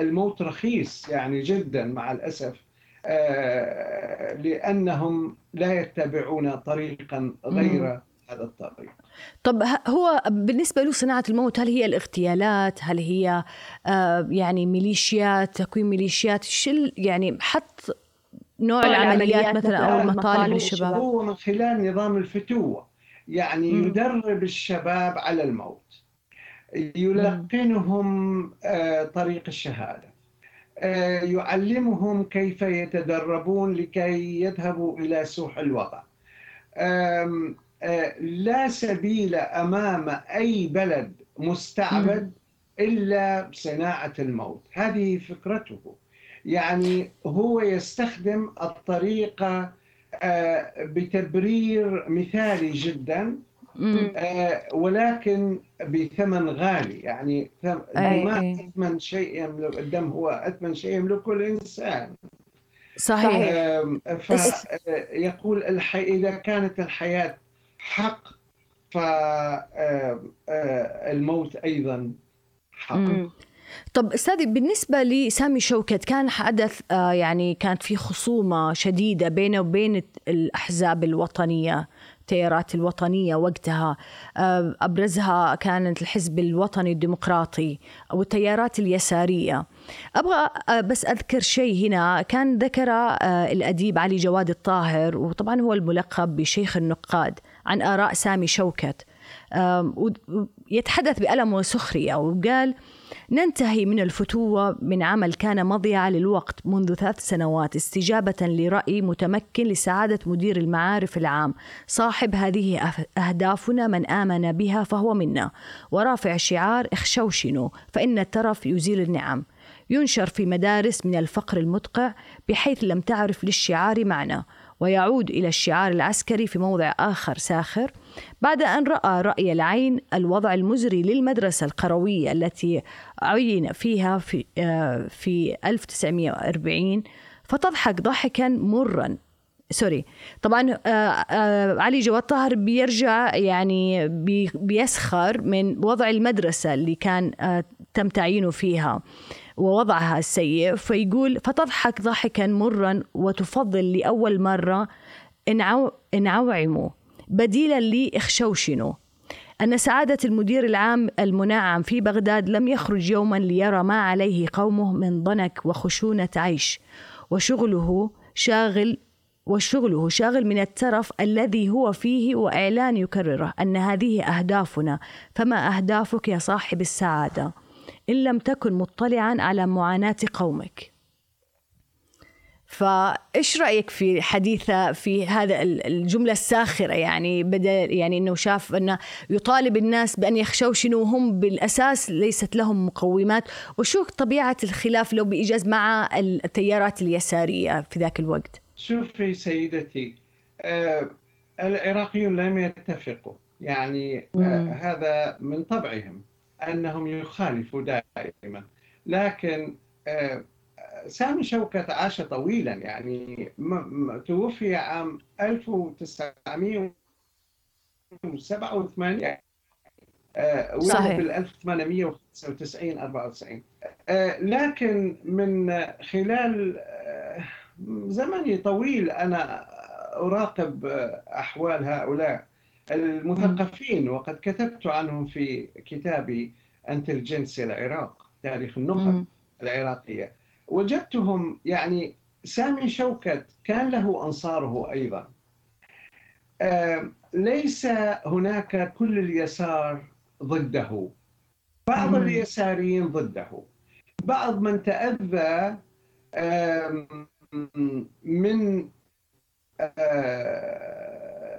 Speaker 1: الموت رخيص يعني جدا مع الأسف آه، لأنهم لا يتبعون طريقا غير هذا الطريق.
Speaker 5: طب هو بالنسبة له صناعة الموت هل هي الاغتيالات؟ هل هي آه، يعني ميليشيات تكوين ميليشيات؟ شل يعني حط نوع العمليات مثلا أو المطالب للشباب
Speaker 1: هو من خلال نظام الفتوة يعني. يدرب الشباب على الموت. يلقنهم آه، طريق الشهادة. آه، يعلمهم كيف يتدربون لكي يذهبوا إلى سوح الوضع آه، لا سبيل أمام أي بلد مستعبد إلا بصناعة الموت. هذه فكرته. يعني هو يستخدم الطريقة آه، بتبرير مثالي جدا.
Speaker 5: مم.
Speaker 1: آه، ولكن بثمن غالي يعني ثم-
Speaker 5: أي-
Speaker 1: الدماء
Speaker 5: أي.
Speaker 1: أثمن شيء يملك الدم هو أثمن شيء يملكه الإنسان
Speaker 5: صحيح
Speaker 1: فيقول الحي... إذا كانت الحياة حق فالموت أيضا حق
Speaker 5: مم. طب أستاذي بالنسبة لسامي شوكت كان حدث آه، يعني كانت في خصومة شديدة بينه وبين الأحزاب الوطنية التيارات الوطنية وقتها آه، أبرزها كانت الحزب الوطني الديمقراطي أو التيارات اليسارية. أبغى آه، بس أذكر شيء هنا. كان ذكر آه، الأديب علي جواد الطاهر وطبعا هو الملقب بشيخ النقاد عن آراء سامي شوكت. يتحدث بألم وسخرية وقال ننتهي من الفتوة من عمل كان مضيعة للوقت منذ ثلاث سنوات استجابة لرأي متمكن لسعادة مدير المعارف العام. صاحب هذه أهدافنا من آمن بها فهو منا. ورافع شعار اخشوشنوا فإن الترف يزيل النعم. ينشر في مدارس من الفقر المدقع بحيث لم تعرف للشعار معنى. ويعود إلى الشعار العسكري في موضع آخر ساخر بعد أن رأى رأي العين الوضع المزري للمدرسة القروية التي عين فيها في, آه، في 1940 فتضحك ضحكا مرا. سوري. طبعا آه، آه، علي جواد طاهر بيرجع يعني بي- بيسخر من وضع المدرسة اللي كان تم تعيينه فيها. ووضعها السيء فيقول فتضحك ضحكا مرا وتفضل لأول مرة انعو انعوعموا بديلا لإخشوشنوا أن سعادة المدير العام المنعم في بغداد لم يخرج يوما ليرى ما عليه قومه من ضنك وخشونة عيش. وشغله شاغل وشغله شاغل من الترف الذي هو فيه وإعلان يكرره أن هذه أهدافنا. فما أهدافك يا صاحب السعادة؟ إن لم تكن مطلعا على معاناة قومك. فإيش رأيك في حديثه في هذا ال- الجملة الساخرة؟ يعني بدا يعني إنه شاف انه يطالب الناس بأن يخشوشنوا وهم بالأساس ليست لهم مقومات. وشو طبيعة الخلاف لو بإيجاز مع التيارات اليسارية في ذاك الوقت؟
Speaker 1: شوفي سيدتي آه، العراقيون لم يتفقوا. يعني آه،. هذا من طبعهم. أنهم يخالفوا دائما. لكن آه، سامي شوكت عاش طويلا يعني توفي عام 1987 آه،
Speaker 5: صحيح.
Speaker 1: بال 1895 94 آه، لكن من خلال آه، زمني طويل أنا أراقب أحوال هؤلاء. المثقفين وقد كتبت عنهم في كتابي انتلجنسيا العراق تاريخ النخب
Speaker 5: مم.
Speaker 1: العراقية. وجدتهم يعني سامي شوكت كان له أنصاره أيضا. آه، ليس هناك كل اليسار ضده. بعض. اليساريين ضده. بعض من تأذى من آه،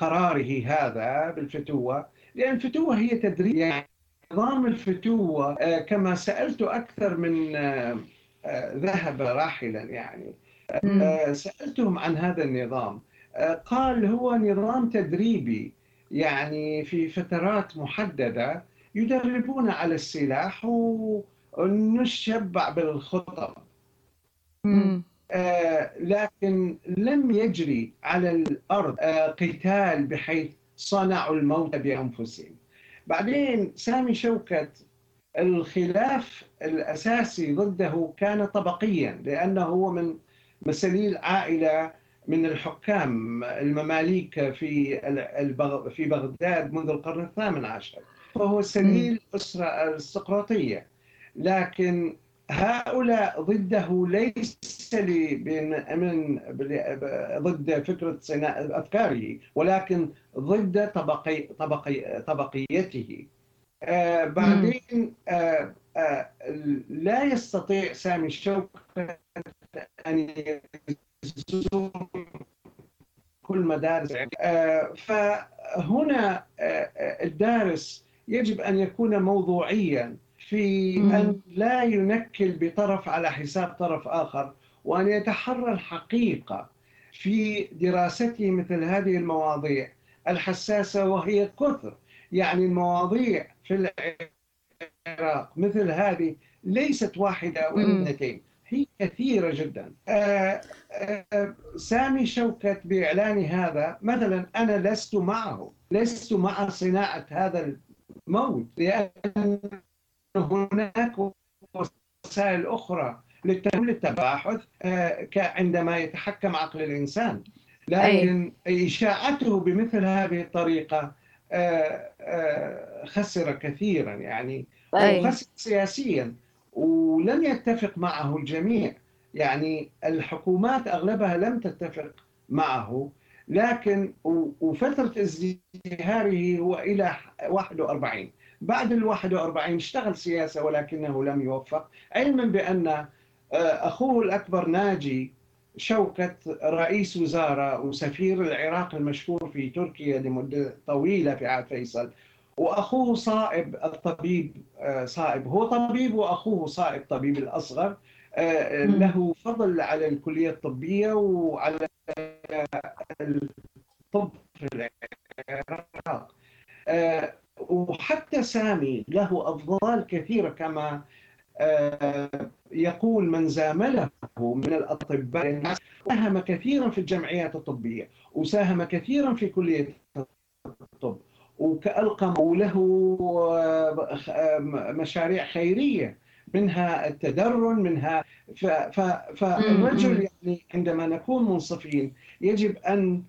Speaker 1: قراره هذا بالفتوة لأن الفتوة هي تدريب. يعني نظام الفتوة آه، كما سألت أكثر من آه، آه، ذهب راحلا يعني. سألتهم عن هذا النظام. قال هو نظام تدريبي. يعني في فترات محددة يدربون على السلاح ونشبع بالخطب لكن لم يجري على الأرض آه، قتال بحيث صنعوا الموت بأنفسهم. بعدين سامي شوكت الخلاف الأساسي ضده كان طبقيا لأنه هو من مساليل عائلة من الحكام المماليك في في بغداد منذ القرن الثامن عشر. فهو سليل أسرة أرستقراطية. لكن هؤلاء ضده ليس لي من ضد فكرة صناعة أفكاره ولكن ضد طبقي طبقي طبقيته. آه بعدين آه آه لا يستطيع سامي الشوكة أن يزور كل مدارس. آه فهنا آه الدارس يجب أن يكون موضوعيا. في. أن لا ينكل بطرف على حساب طرف آخر وأن يتحرى الحقيقة في دراسته مثل هذه المواضيع الحساسة وهي كثر يعني المواضيع في العراق مثل هذه ليست واحدة
Speaker 5: مم.
Speaker 1: واثنتين هي كثيرة جدا آه، آه، سامي شوكت بإعلان هذا مثلا أنا لست معه لست مع صناعة هذا الموت لأن هناك وسائل أخرى للتباحث آه، عندما يتحكم عقل الإنسان. لكن إشاعته بمثل هذه الطريقة خسر كثيرا يعني خسر سياسيا ولم يتفق معه الجميع. يعني الحكومات أغلبها لم تتفق معه لكن وفترة ازدهاره هو إلى 41 بعد ال 41 اشتغل سياسة ولكنه لم يوفق علما بأن آه، أخوه الأكبر ناجي شوكة رئيس وزارة وسفير العراق المشهور في تركيا لمدة طويلة في عهد فيصل وأخوه صائب الطبيب آه، صائب هو طبيب وأخوه صائب طبيب الأصغر آه، له فضل على الكلية الطبية وعلى الطب في العراق. وحتى سامي له أفضال كثيرة كما يقول من زامله من الأطباء ساهم كثيرا في الجمعيات الطبية وساهم كثيرا في كلية الطب وكألقم وله مشاريع خيرية منها التدرن منها فالرجل يعني عندما نكون منصفين يجب أن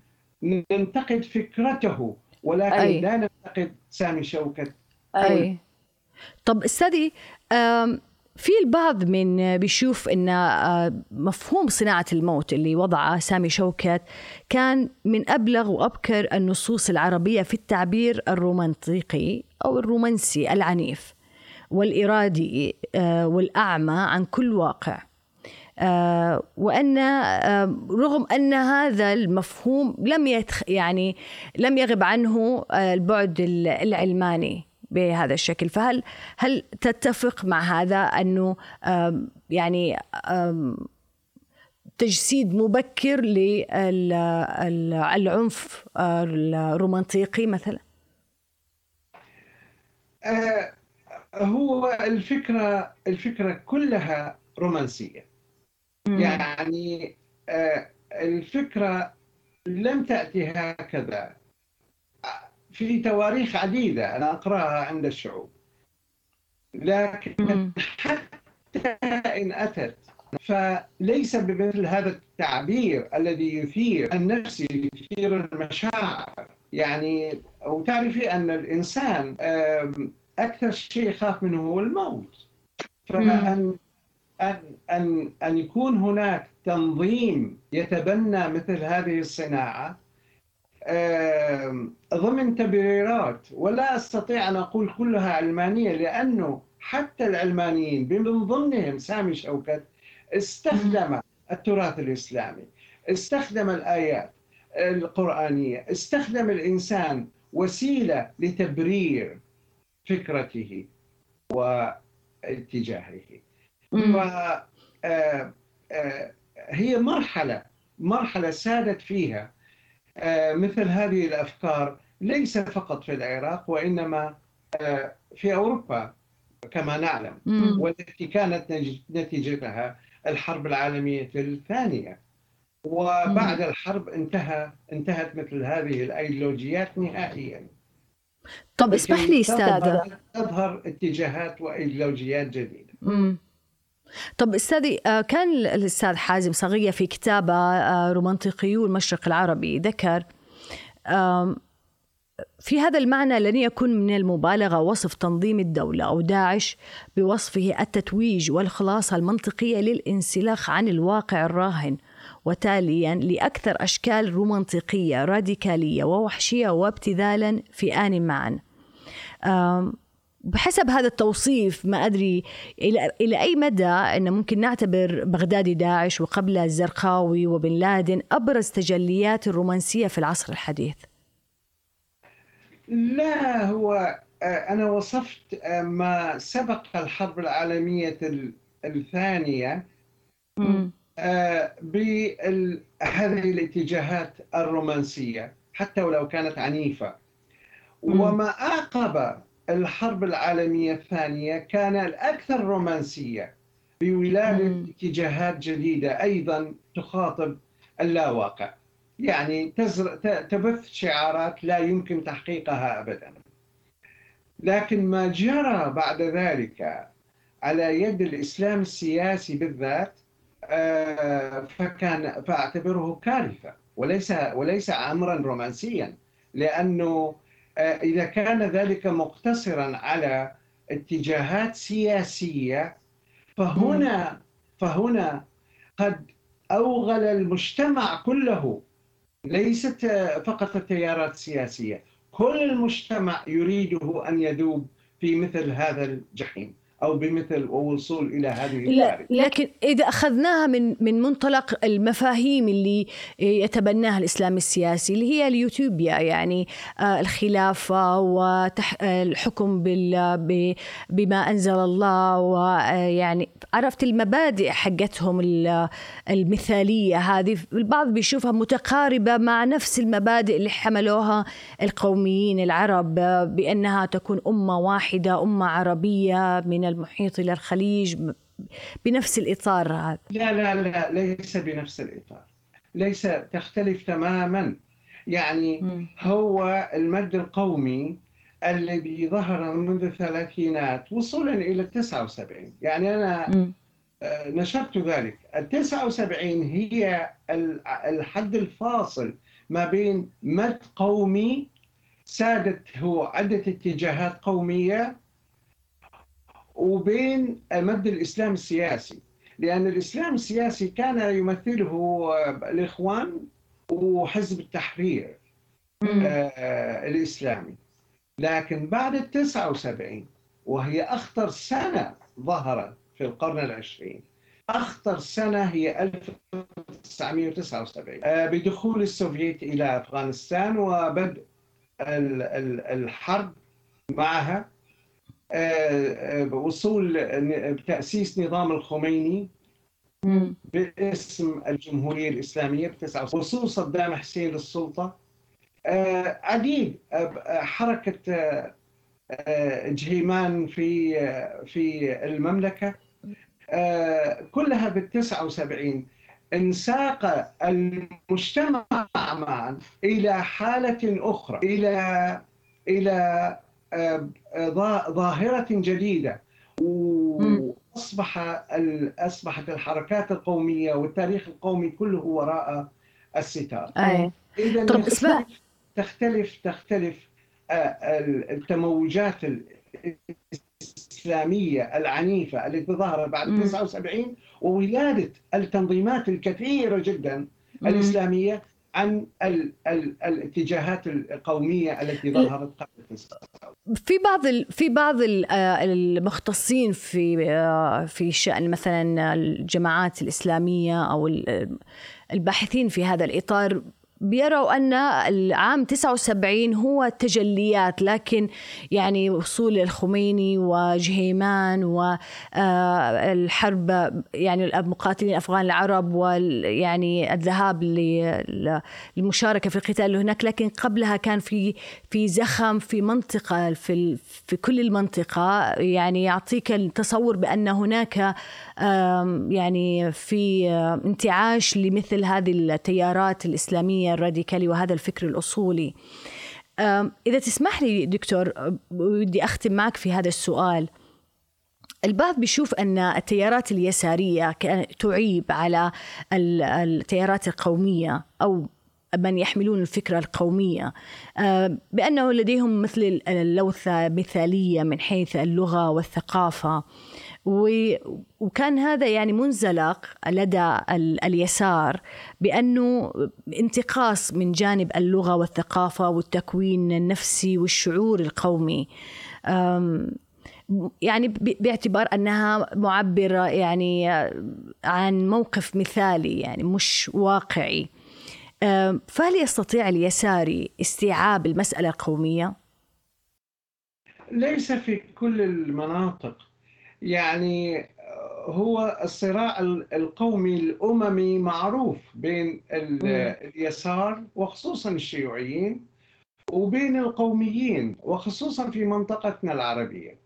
Speaker 1: ننتقد فكرته ولكن أي. لا ننتقد سامي شوكت
Speaker 5: أي. طب أستاذي في البعض من بيشوف إن مفهوم صناعة الموت اللي وضعه سامي شوكت كان من أبلغ وأبكر النصوص العربية في التعبير الرومانطيقي أو الرومانسي العنيف والإرادي والأعمى عن كل واقع. آه، وأن رغم أن هذا المفهوم لم يتخ يعني لم يغب عنه البعد العلماني بهذا الشكل. فهل هل تتفق مع هذا أنه يعني تجسيد مبكر للعنف الرومانطيقي مثلا؟
Speaker 1: آه، هو الفكرة الفكرة كلها رومانسية. يعني آه، الفكرة لم تأتي هكذا. في تواريخ عديدة أنا أقرأها عند الشعوب. لكن حتى إن أتت فليس بمثل هذا التعبير الذي يثير النفس يثير المشاعر. يعني وتعرفي أن الإنسان أكثر شيء يخاف منه هو الموت. فأن أن أن أن يكون هناك تنظيم يتبنى مثل هذه الصناعة ضمن تبريرات. ولا أستطيع أن أقول كلها علمانية لأنه حتى العلمانيين من ضمنهم سامي شوكت استخدم التراث الإسلامي استخدم الآيات القرآنية استخدم الإنسان وسيلة لتبرير فكرته واتجاهه. آه، آه، هي مرحلة مرحلة سادت فيها. آه، مثل هذه الأفكار ليس فقط في العراق وإنما آه، في أوروبا كما نعلم. والتي كانت نتيجتها الحرب العالمية الثانية. وبعد الحرب انتهى انتهت مثل هذه الأيديولوجيات نهائيا.
Speaker 5: طب اسمح لي أستاذ
Speaker 1: تظهر اتجاهات وأيديولوجيات جديدة.
Speaker 5: طب أستاذي آه، كان الأستاذ حازم صغية في كتابة آه، رومانطيقيو المشرق العربي ذكر في هذا المعنى لن يكون من المبالغة وصف تنظيم الدولة أو داعش بوصفه التتويج والخلاصة المنطقية للانسلاخ عن الواقع الراهن وتاليا لأكثر أشكال رومانطيقيه راديكالية ووحشية وابتذالا في آن معا. بحسب هذا التوصيف ما أدري إلى إلى أي مدى إن ممكن نعتبر بغدادي داعش وقبل الزرقاوي وبن لادن أبرز تجليات الرومانسية في العصر الحديث.
Speaker 1: لا هو آه، أنا وصفت آه، ما سبق الحرب العالمية الثانية آه، بهذه الاتجاهات الرومانسية حتى ولو كانت عنيفة. وما أعقب الحرب العالمية الثانية كان الأكثر رومانسية بولادة. اتجاهات جديدة أيضا تخاطب اللاواقع يعني تزر... تبث شعارات لا يمكن تحقيقها أبدا لكن ما جرى بعد ذلك على يد الإسلام السياسي بالذات آه، فكان فأعتبره كارثة وليس وليس أمرا رومانسيا لأنه إذا كان ذلك مقتصرا على اتجاهات سياسية فهنا فهنا قد أوغل المجتمع كله ليست فقط التيارات السياسية كل المجتمع يريده أن يذوب في مثل هذا الجحيم. أو بمثل وصول إلى هذه
Speaker 5: لا لكن إذا أخذناها من من منطلق المفاهيم اللي يتبناها الإسلام السياسي اللي هي اليوتوبيا يعني آه، الخلافة والحكم بال ب- بما أنزل الله ويعني عرفت المبادئ حقتهم ال- المثالية هذه. البعض بيشوفها متقاربة مع نفس المبادئ اللي حملوها القوميين العرب آه، بأنها تكون أمة واحدة أمة عربية من المحيط إلى الخليج بنفس الإطار هذا.
Speaker 1: لا لا لا ليس بنفس الإطار. ليس تختلف تماما. يعني. هو المد القومي الذي ظهر منذ الثلاثينات وصولا إلى 79 يعني أنا
Speaker 5: مم.
Speaker 1: آه، نشرت ذلك. ال 79 هي ال- الحد الفاصل ما بين مد قومي سادته عدة اتجاهات قومية وبين مد الإسلام السياسي. لأن الإسلام السياسي كان يمثله آه، الإخوان وحزب التحرير
Speaker 5: مم.
Speaker 1: آه، الإسلامي. لكن بعد التسعة وسبعين وهي أخطر سنة ظهرت في القرن العشرين. أخطر سنة هي 1979 آه، بدخول السوفييت إلى أفغانستان وبدء ال- ال- الحرب معها. وصول ن- تأسيس نظام الخميني. باسم الجمهورية الإسلامية بتسعة وصول صدام حسين للسلطة. آه، عديد آه، آه، آه، جهيمان في آه، في المملكة. آه، كلها بالتسعة وسبعين. انساق المجتمع معا إلى حالة أخرى إلى إلى آه، ظا- ظاهرة جديدة وأصبح ال- أصبحت الحركات القومية والتاريخ القومي كله وراء الستار. إذا
Speaker 5: طب اسمع.
Speaker 1: تختلف تختلف آه، ال- التموجات الإسلامية العنيفة التي ظهرت بعد
Speaker 5: مم.
Speaker 1: 79 وولادة التنظيمات الكثيرة جدا
Speaker 5: مم.
Speaker 1: عن ال ال الاتجاهات القومية التي ظهرت قبل 79
Speaker 5: في بعض. في بعض آه، المختصين في آه، في شأن مثلا الجماعات الإسلامية أو ال- الباحثين في هذا الإطار بيروا أن العام 79 هو تجليات لكن يعني وصول الخميني وجهيمان والحرب يعني المقاتلين الأفغان العرب وال يعني الذهاب للمشاركة في القتال اللي هناك لكن قبلها كان في في زخم في منطقة في في كل المنطقة. يعني يعطيك التصور بأن هناك يعني في آم، انتعاش لمثل هذه التيارات الإسلامية الراديكالية وهذا الفكر الأصولي. إذا تسمح لي دكتور ودي أختم معك في هذا السؤال. البعض بيشوف أن التيارات اليسارية تعيب على ال- التيارات القومية أو من يحملون الفكرة القومية. بأنه لديهم مثل اللوثة مثالية من حيث اللغة والثقافة. وكان هذا يعني منزلق لدى ال- اليسار بأنه انتقاص من جانب اللغة والثقافة والتكوين النفسي والشعور القومي. يعني باعتبار أنها معبرة يعني عن موقف مثالي يعني مش واقعي. فهل يستطيع اليساري استيعاب المسألة القومية؟
Speaker 1: ليس في كل المناطق. يعني هو الصراع القومي الأممي معروف بين ال- اليسار وخصوصا الشيوعيين وبين القوميين وخصوصا في منطقتنا العربية.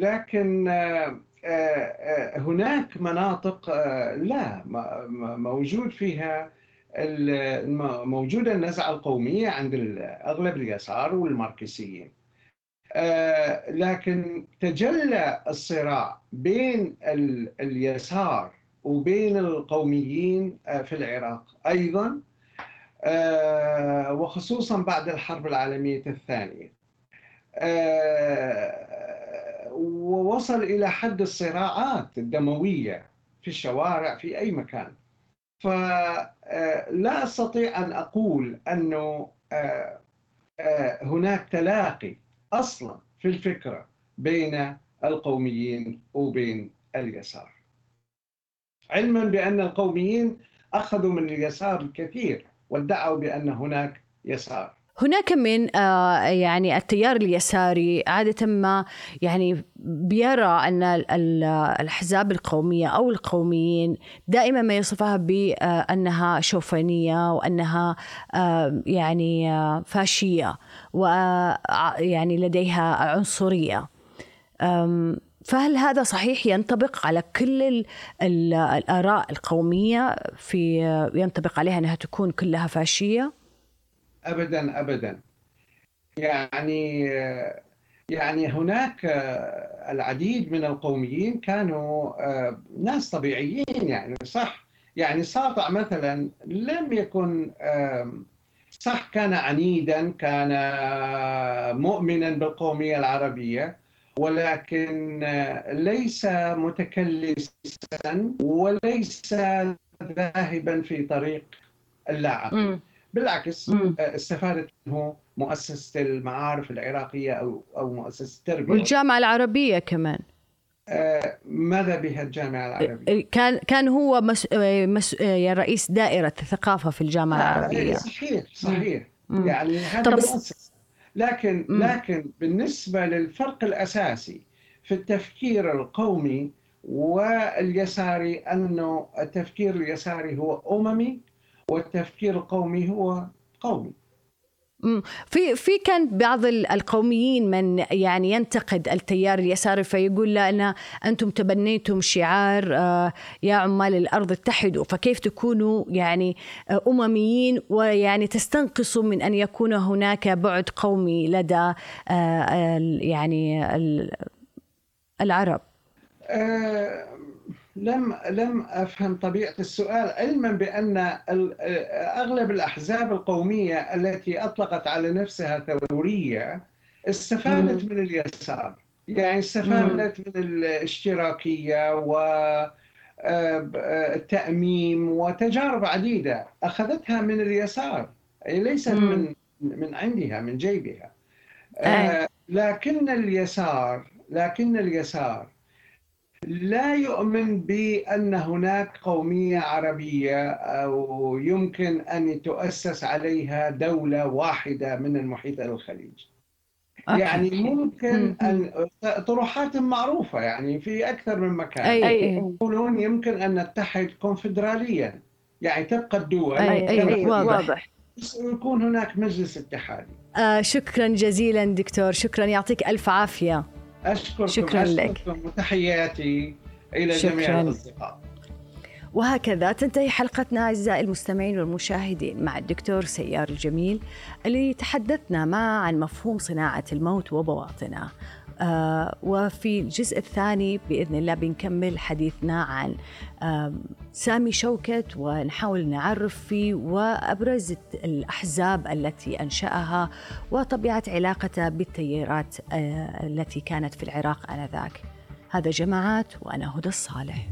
Speaker 1: لكن هناك مناطق لا موجود فيها موجودة النزعة القومية عند أغلب اليسار والماركسيين. لكن تجلى الصراع بين اليسار وبين القوميين في العراق أيضا وخصوصا بعد الحرب العالمية الثانية. ووصل إلى حد الصراعات الدموية في الشوارع في أي مكان. فلا أستطيع أن أقول أنه هناك تلاقي أصلا في الفكرة بين القوميين وبين اليسار. علما بأن القوميين أخذوا من اليسار الكثير وادعوا بأن هناك يسار.
Speaker 5: هناك من آه، يعني التيار اليساري عادة ما يعني بيرى أن الأحزاب القومية أو القوميين دائما ما يصفها بأنها شوفانية وأنها آه، يعني آه، فاشية ويعني لديها عنصرية فهل هذا صحيح ينطبق على كل الآراء القومية في ينطبق عليها أنها تكون كلها فاشية؟
Speaker 1: ابدا ابدا. يعني يعني هناك العديد من القوميين كانوا ناس طبيعيين يعني صح؟ يعني ساطع مثلا لم يكن صح كان عنيدا كان مؤمنا بالقومية العربية ولكن ليس متكلسا وليس ذاهبا في طريق اللعب بالعكس آه، استفادت منه مؤسسة المعارف العراقية أو أو مؤسسة التربية.
Speaker 5: والجامعة العربية كمان.
Speaker 1: آه، ماذا بها الجامعة العربية؟
Speaker 5: كان كان هو مس... مس... رئيس دائرة الثقافة في الجامعة آه، العربية.
Speaker 1: صحيح صحيح. مم. يعني هذا مؤسس. لكن مم. لكن بالنسبة للفرق الأساسي في التفكير القومي واليساري أنه التفكير اليساري هو أممي والتفكير القومي هو قومي.
Speaker 5: في في كان بعض القوميين من يعني ينتقد التيار اليساري فيقول لا أنتم تبنيتم شعار آه، يا عمال الأرض اتحدوا فكيف تكونوا يعني آه، أمميين ويعني تستنقصوا من أن يكون هناك بعد قومي لدى آه، يعني العرب؟
Speaker 1: لم لم أفهم طبيعة السؤال علما بأن أغلب الأحزاب القومية التي أطلقت على نفسها ثورية استفادت من اليسار. يعني استفادت من الاشتراكية و التأميم وتجارب عديدة أخذتها من اليسار. أي ليست من من عندها من جيبها. آه لكن اليسار لكن اليسار لا يؤمن بأن هناك قومية عربية أو يمكن أن تؤسس عليها دولة واحدة من المحيط إلى الخليج يعني ممكن أن طروحات معروفة يعني في أكثر من مكان. أي يقولون يمكن أن نتحد كونفدراليا يعني تبقى الدول.
Speaker 5: أي أي واضح
Speaker 1: ويكون هناك مجلس اتحادي.
Speaker 5: آه شكرا جزيلا دكتور شكرا يعطيك ألف عافية.
Speaker 1: أشكركم شكرا لك. وتحياتي إلى شكرا. جميع الأصدقاء.
Speaker 5: وهكذا تنتهي حلقتنا أعزائي المستمعين والمشاهدين مع الدكتور سيار الجميل اللي تحدثنا معه عن مفهوم صناعة الموت وبواطنه. وفي الجزء الثاني بإذن الله بنكمل حديثنا عن آه سامي شوكت ونحاول نعرف فيه وأبرز الأحزاب التي أنشأها وطبيعة علاقته بالتيارات آه التي كانت في العراق آنذاك. هذا جماعات وأنا هدى الصالح.